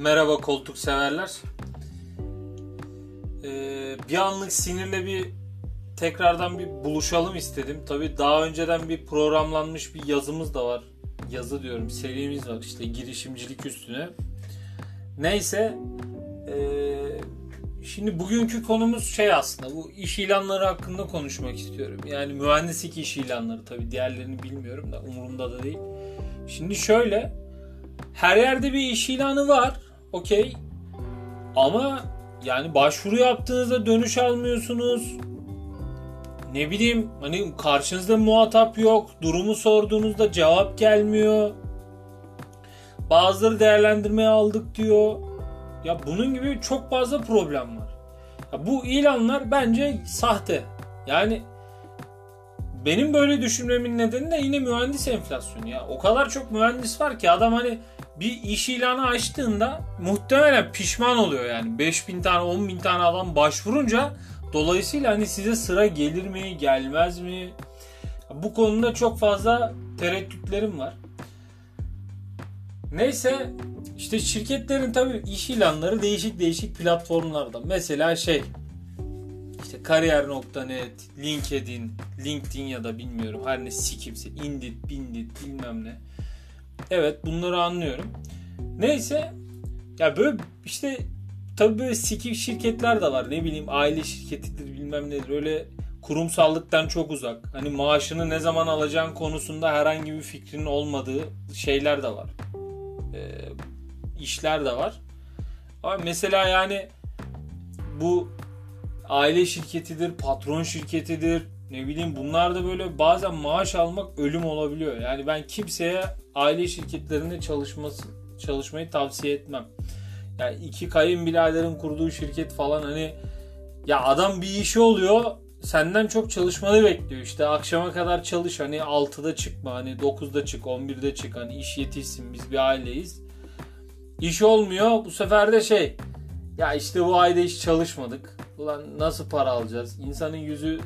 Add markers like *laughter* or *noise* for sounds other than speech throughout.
Merhaba koltuk severler. Ee, bir anlık sinirle bir tekrardan bir buluşalım istedim. Tabi daha önceden bir programlanmış bir yazımız da var. Yazı diyorum serimiz var işte girişimcilik üstüne. Neyse ee, şimdi bugünkü konumuz şey aslında bu iş ilanları hakkında konuşmak istiyorum. Yani mühendislik iş ilanları tabi diğerlerini bilmiyorum da umurumda da değil. Şimdi şöyle her yerde bir iş ilanı var. Okey. Ama yani başvuru yaptığınızda dönüş almıyorsunuz. Ne bileyim hani karşınızda muhatap yok. Durumu sorduğunuzda cevap gelmiyor. Bazıları değerlendirmeye aldık diyor. Ya bunun gibi çok fazla problem var. Ya bu ilanlar bence sahte. Yani benim böyle düşünmemin nedeni de yine mühendis enflasyonu ya. O kadar çok mühendis var ki adam hani bir iş ilanı açtığında muhtemelen pişman oluyor yani. 5000 tane 10 bin tane adam başvurunca dolayısıyla hani size sıra gelir mi gelmez mi? Bu konuda çok fazla tereddütlerim var. Neyse işte şirketlerin tabii iş ilanları değişik değişik platformlarda. Mesela şey işte kariyer.net, LinkedIn, LinkedIn ya da bilmiyorum her ne sikimse, Indit, Bindit bilmem ne. Evet bunları anlıyorum. Neyse ya böyle işte tabii böyle sikik şirketler de var. Ne bileyim aile şirketidir bilmem nedir. Öyle kurumsallıktan çok uzak. Hani maaşını ne zaman alacağın konusunda herhangi bir fikrinin olmadığı şeyler de var. Ee, işler de var. Ama mesela yani bu aile şirketidir, patron şirketidir, ne bileyim bunlar da böyle bazen maaş almak ölüm olabiliyor. Yani ben kimseye aile şirketlerinde çalışması çalışmayı tavsiye etmem. Yani iki kayınbiraderin kurduğu şirket falan hani ya adam bir işi oluyor senden çok çalışmanı bekliyor. İşte akşama kadar çalış hani 6'da çıkma hani 9'da çık 11'de çık hani iş yetişsin biz bir aileyiz. İş olmuyor bu sefer de şey ya işte bu ayda hiç çalışmadık. Ulan nasıl para alacağız? İnsanın yüzü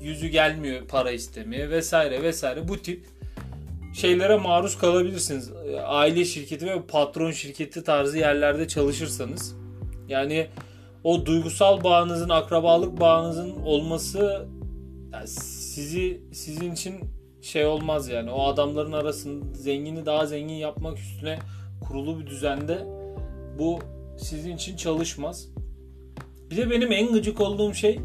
yüzü gelmiyor para istemeye vesaire vesaire bu tip şeylere maruz kalabilirsiniz. Aile şirketi ve patron şirketi tarzı yerlerde çalışırsanız. Yani o duygusal bağınızın, akrabalık bağınızın olması yani sizi sizin için şey olmaz yani. O adamların arasında zengini daha zengin yapmak üstüne kurulu bir düzende bu sizin için çalışmaz. Bir de benim en gıcık olduğum şey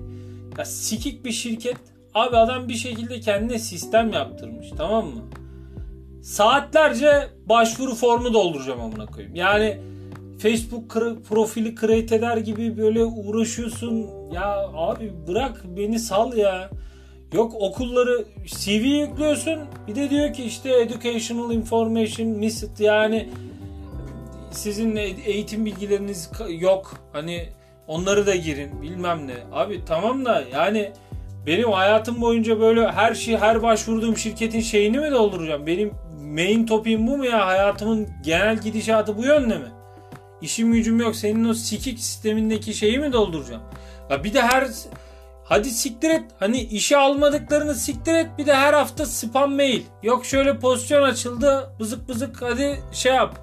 ya sikik bir şirket. Abi adam bir şekilde kendine sistem yaptırmış tamam mı? Saatlerce başvuru formu dolduracağım amına koyayım. Yani Facebook profili create eder gibi böyle uğraşıyorsun. Ya abi bırak beni sal ya. Yok okulları CV yüklüyorsun. Bir de diyor ki işte educational information missed yani sizin eğitim bilgileriniz yok. Hani onları da girin bilmem ne. Abi tamam da yani benim hayatım boyunca böyle her şey her başvurduğum şirketin şeyini mi dolduracağım? Benim main topim bu mu ya? Hayatımın genel gidişatı bu yönde mi? İşim gücüm yok. Senin o sikik sistemindeki şeyi mi dolduracağım? Ya bir de her hadi siktir et. Hani işe almadıklarını siktir et. Bir de her hafta spam mail. Yok şöyle pozisyon açıldı. Bızık bızık hadi şey yap.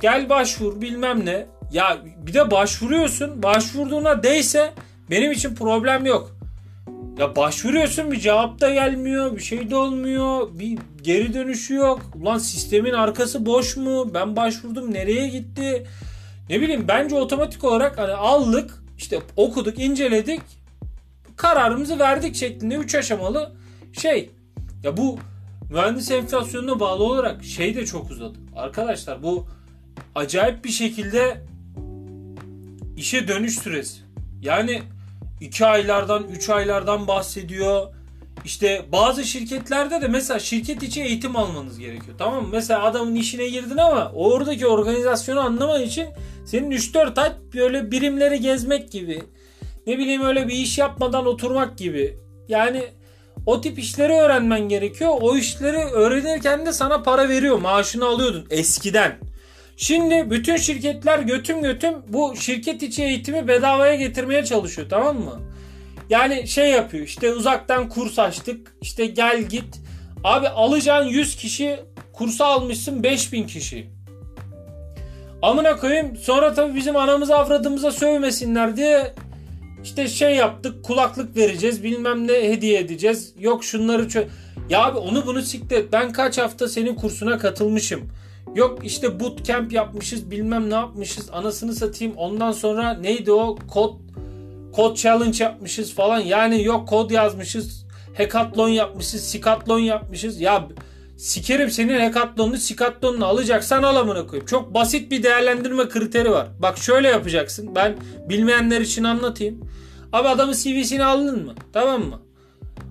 Gel başvur bilmem ne. Ya bir de başvuruyorsun. Başvurduğuna değse benim için problem yok. Ya başvuruyorsun bir cevap da gelmiyor. Bir şey de olmuyor. Bir geri dönüşü yok. Ulan sistemin arkası boş mu? Ben başvurdum nereye gitti? Ne bileyim bence otomatik olarak hani aldık işte okuduk inceledik kararımızı verdik şeklinde 3 aşamalı şey. Ya bu mühendis enflasyonuna bağlı olarak şey de çok uzadı. Arkadaşlar bu acayip bir şekilde işe dönüş süresi. Yani 2 aylardan 3 aylardan bahsediyor. İşte bazı şirketlerde de mesela şirket içi eğitim almanız gerekiyor. Tamam mı? Mesela adamın işine girdin ama oradaki organizasyonu anlaman için senin 3-4 ay böyle birimleri gezmek gibi. Ne bileyim öyle bir iş yapmadan oturmak gibi. Yani o tip işleri öğrenmen gerekiyor. O işleri öğrenirken de sana para veriyor. Maaşını alıyordun eskiden. Şimdi bütün şirketler götüm götüm bu şirket içi eğitimi bedavaya getirmeye çalışıyor tamam mı? Yani şey yapıyor işte uzaktan kurs açtık işte gel git. Abi alacağın 100 kişi kursa almışsın 5000 kişi. Amına koyayım sonra tabii bizim anamızı avradımıza sövmesinler diye işte şey yaptık kulaklık vereceğiz bilmem ne hediye edeceğiz. Yok şunları çö- Ya abi onu bunu siktir. Ben kaç hafta senin kursuna katılmışım. Yok işte bootcamp yapmışız bilmem ne yapmışız anasını satayım. Ondan sonra neydi o kod kod challenge yapmışız falan. Yani yok kod yazmışız. Hackathon yapmışız. Sikatlon yapmışız. Ya sikerim senin hackathonunu sikatlonunu alacaksan al amına koyayım. Çok basit bir değerlendirme kriteri var. Bak şöyle yapacaksın. Ben bilmeyenler için anlatayım. Abi adamın CV'sini aldın mı? Tamam mı?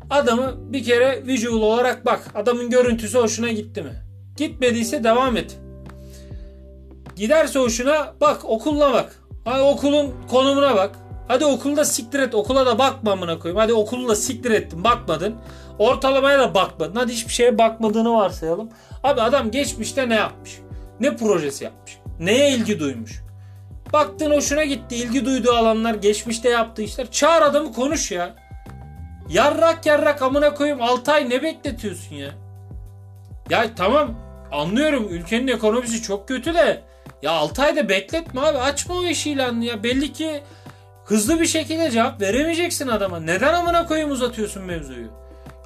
Adamı bir kere visual olarak bak. Adamın görüntüsü hoşuna gitti mi? Gitmediyse devam et. Giderse hoşuna bak okulla bak. Hadi okulun konumuna bak. Hadi okulda siktir et. Okula da bakma amına koyayım. Hadi okulu da siktir ettin. Bakmadın. Ortalamaya da bakmadın. Hadi hiçbir şeye bakmadığını varsayalım. Abi adam geçmişte ne yapmış? Ne projesi yapmış? Neye ilgi duymuş? Baktın hoşuna gitti. ilgi duyduğu alanlar geçmişte yaptığı işler. Çağır adamı konuş ya. Yarrak yarrak amına koyayım 6 ay ne bekletiyorsun ya? Ya tamam anlıyorum ülkenin ekonomisi çok kötü de ya 6 ayda bekletme abi açma o iş ilanını ya belli ki hızlı bir şekilde cevap veremeyeceksin adama. Neden amına koyayım uzatıyorsun mevzuyu?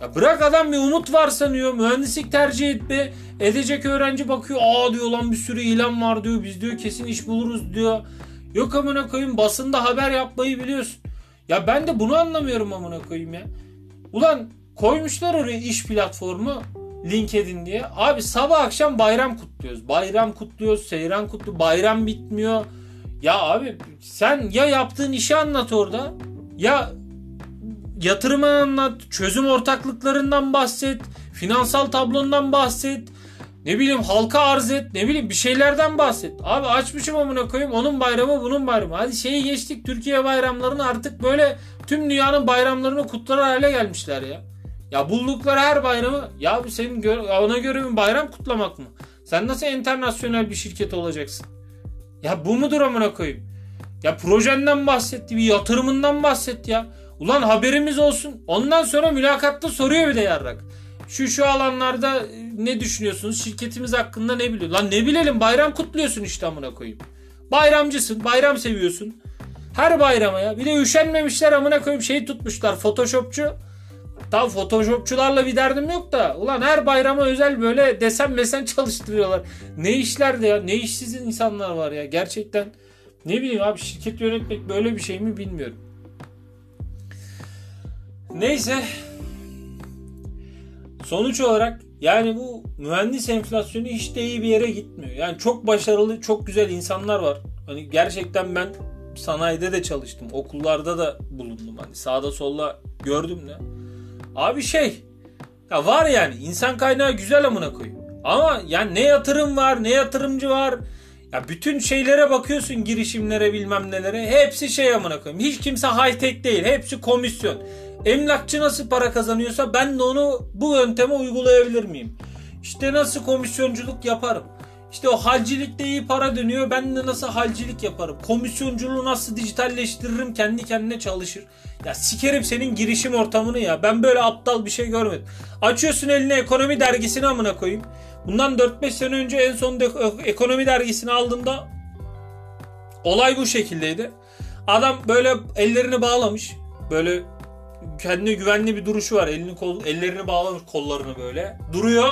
Ya bırak adam bir umut var sanıyor. Mühendislik tercih etme. Edecek öğrenci bakıyor. Aa diyor lan bir sürü ilan var diyor. Biz diyor kesin iş buluruz diyor. Yok amına koyayım basında haber yapmayı biliyorsun. Ya ben de bunu anlamıyorum amına koyayım ya. Ulan koymuşlar oraya iş platformu LinkedIn diye. Abi sabah akşam bayram kutluyoruz. Bayram kutluyoruz, seyran kutluyoruz. Bayram bitmiyor. Ya abi sen ya yaptığın işi anlat orada ya yatırımı anlat, çözüm ortaklıklarından bahset, finansal tablondan bahset, ne bileyim halka arz et, ne bileyim bir şeylerden bahset. Abi açmışım amına koyayım onun bayramı bunun bayramı. Hadi şeyi geçtik Türkiye bayramlarını artık böyle tüm dünyanın bayramlarını kutlar hale gelmişler ya. Ya buldukları her bayramı ya senin gö- ona göre bir bayram kutlamak mı? Sen nasıl internasyonel bir şirket olacaksın? Ya bu mudur amına koyayım? Ya projenden bahsetti, bir yatırımından bahset ya. Ulan haberimiz olsun. Ondan sonra mülakatta soruyor bir de yarrak. Şu şu alanlarda e, ne düşünüyorsunuz? Şirketimiz hakkında ne biliyor? Lan ne bilelim bayram kutluyorsun işte amına koyayım. Bayramcısın, bayram seviyorsun. Her bayrama ya. Bir de üşenmemişler amına koyayım şeyi tutmuşlar. Photoshopçu. Tam photoshopçularla bir derdim yok da. Ulan her bayrama özel böyle desen mesen *laughs* çalıştırıyorlar. Ne işler de ya. Ne işsiz insanlar var ya. Gerçekten ne bileyim abi şirket yönetmek böyle bir şey mi bilmiyorum. Neyse. Sonuç olarak yani bu mühendis enflasyonu hiç de iyi bir yere gitmiyor. Yani çok başarılı, çok güzel insanlar var. Hani gerçekten ben sanayide de çalıştım. Okullarda da bulundum. Hani sağda solda gördüm de. Abi şey ya var yani insan kaynağı güzel amına koyayım. Ama yani ne yatırım var ne yatırımcı var. Ya bütün şeylere bakıyorsun girişimlere bilmem nelere. Hepsi şey amına koyayım. Hiç kimse high tech değil. Hepsi komisyon. Emlakçı nasıl para kazanıyorsa ben de onu bu yönteme uygulayabilir miyim? İşte nasıl komisyonculuk yaparım? İşte o halcilikte iyi para dönüyor. Ben de nasıl halcilik yaparım? Komisyonculuğu nasıl dijitalleştiririm? Kendi kendine çalışır. Ya sikerim senin girişim ortamını ya. Ben böyle aptal bir şey görmedim. Açıyorsun eline ekonomi dergisini amına koyayım. Bundan 4-5 sene önce en son de ekonomi dergisini aldığımda olay bu şekildeydi. Adam böyle ellerini bağlamış. Böyle kendine güvenli bir duruşu var. Elini kol, ellerini bağlamış kollarını böyle. Duruyor.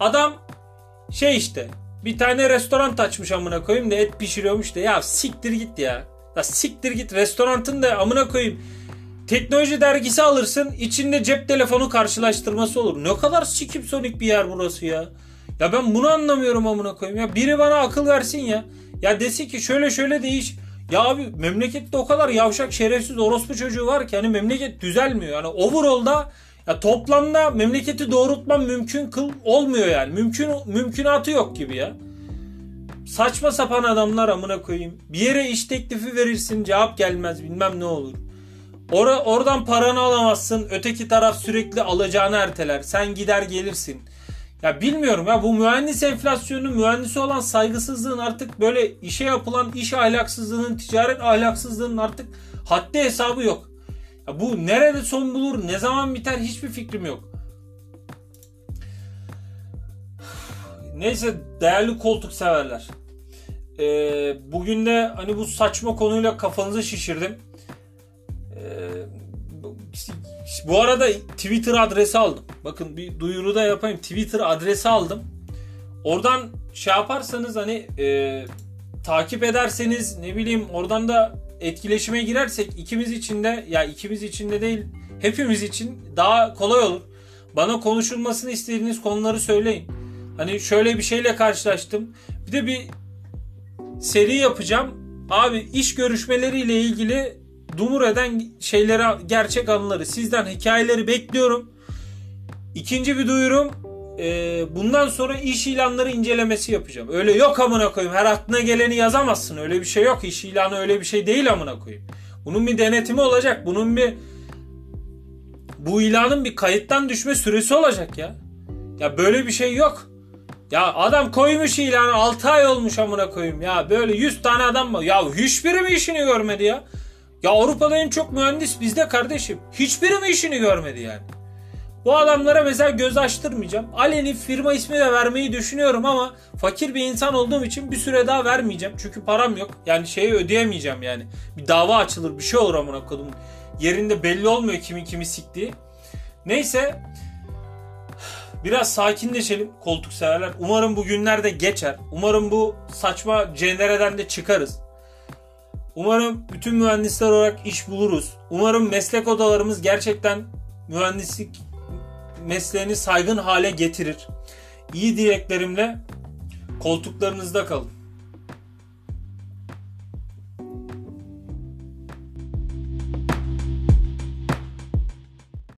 Adam şey işte bir tane restoran açmış amına koyayım da et pişiriyormuş da ya siktir git ya. Ya siktir git restoranın da amına koyayım. Teknoloji dergisi alırsın içinde cep telefonu karşılaştırması olur. Ne kadar sikip sonik bir yer burası ya. Ya ben bunu anlamıyorum amına koyayım. Ya biri bana akıl versin ya. Ya desi ki şöyle şöyle değiş. Ya abi memlekette o kadar yavşak şerefsiz orospu çocuğu var ki hani memleket düzelmiyor. Yani overall'da ya toplamda memleketi doğrultman mümkün kıl olmuyor yani. Mümkün mümkünatı yok gibi ya. Saçma sapan adamlar amına koyayım. Bir yere iş teklifi verirsin cevap gelmez bilmem ne olur. Or oradan paranı alamazsın. Öteki taraf sürekli alacağını erteler. Sen gider gelirsin. Ya bilmiyorum ya bu mühendis enflasyonu mühendisi olan saygısızlığın artık böyle işe yapılan iş ahlaksızlığının ticaret ahlaksızlığının artık haddi hesabı yok. Bu nerede son bulur ne zaman biter hiçbir fikrim yok. Neyse değerli koltuk severler. e, bugün de hani bu saçma konuyla kafanızı şişirdim. E, bu arada Twitter adresi aldım. Bakın bir duyuru da yapayım. Twitter adresi aldım. Oradan şey yaparsanız hani e, takip ederseniz ne bileyim oradan da etkileşime girersek ikimiz için de ya ikimiz için de değil hepimiz için daha kolay olur. Bana konuşulmasını istediğiniz konuları söyleyin. Hani şöyle bir şeyle karşılaştım. Bir de bir seri yapacağım. Abi iş görüşmeleriyle ilgili dumur eden şeylere gerçek anıları sizden hikayeleri bekliyorum. İkinci bir duyurum e, bundan sonra iş ilanları incelemesi yapacağım. Öyle yok amına koyayım. Her aklına geleni yazamazsın. Öyle bir şey yok. İş ilanı öyle bir şey değil amına koyayım. Bunun bir denetimi olacak. Bunun bir bu ilanın bir kayıttan düşme süresi olacak ya. Ya böyle bir şey yok. Ya adam koymuş ilanı 6 ay olmuş amına koyayım ya. Böyle 100 tane adam mı? Ya hiçbiri mi işini görmedi ya? Ya Avrupa'da en çok mühendis bizde kardeşim. Hiçbiri mi işini görmedi yani? Bu adamlara mesela göz açtırmayacağım. Aleni firma ismi de vermeyi düşünüyorum ama fakir bir insan olduğum için bir süre daha vermeyeceğim. Çünkü param yok. Yani şeyi ödeyemeyeceğim yani. Bir dava açılır bir şey olur amına kodum. Yerinde belli olmuyor kimin kimi siktiği. Neyse biraz sakinleşelim koltuk severler. Umarım bu günler de geçer. Umarım bu saçma cendereden de çıkarız. Umarım bütün mühendisler olarak iş buluruz. Umarım meslek odalarımız gerçekten mühendislik mesleğini saygın hale getirir. İyi dileklerimle koltuklarınızda kalın.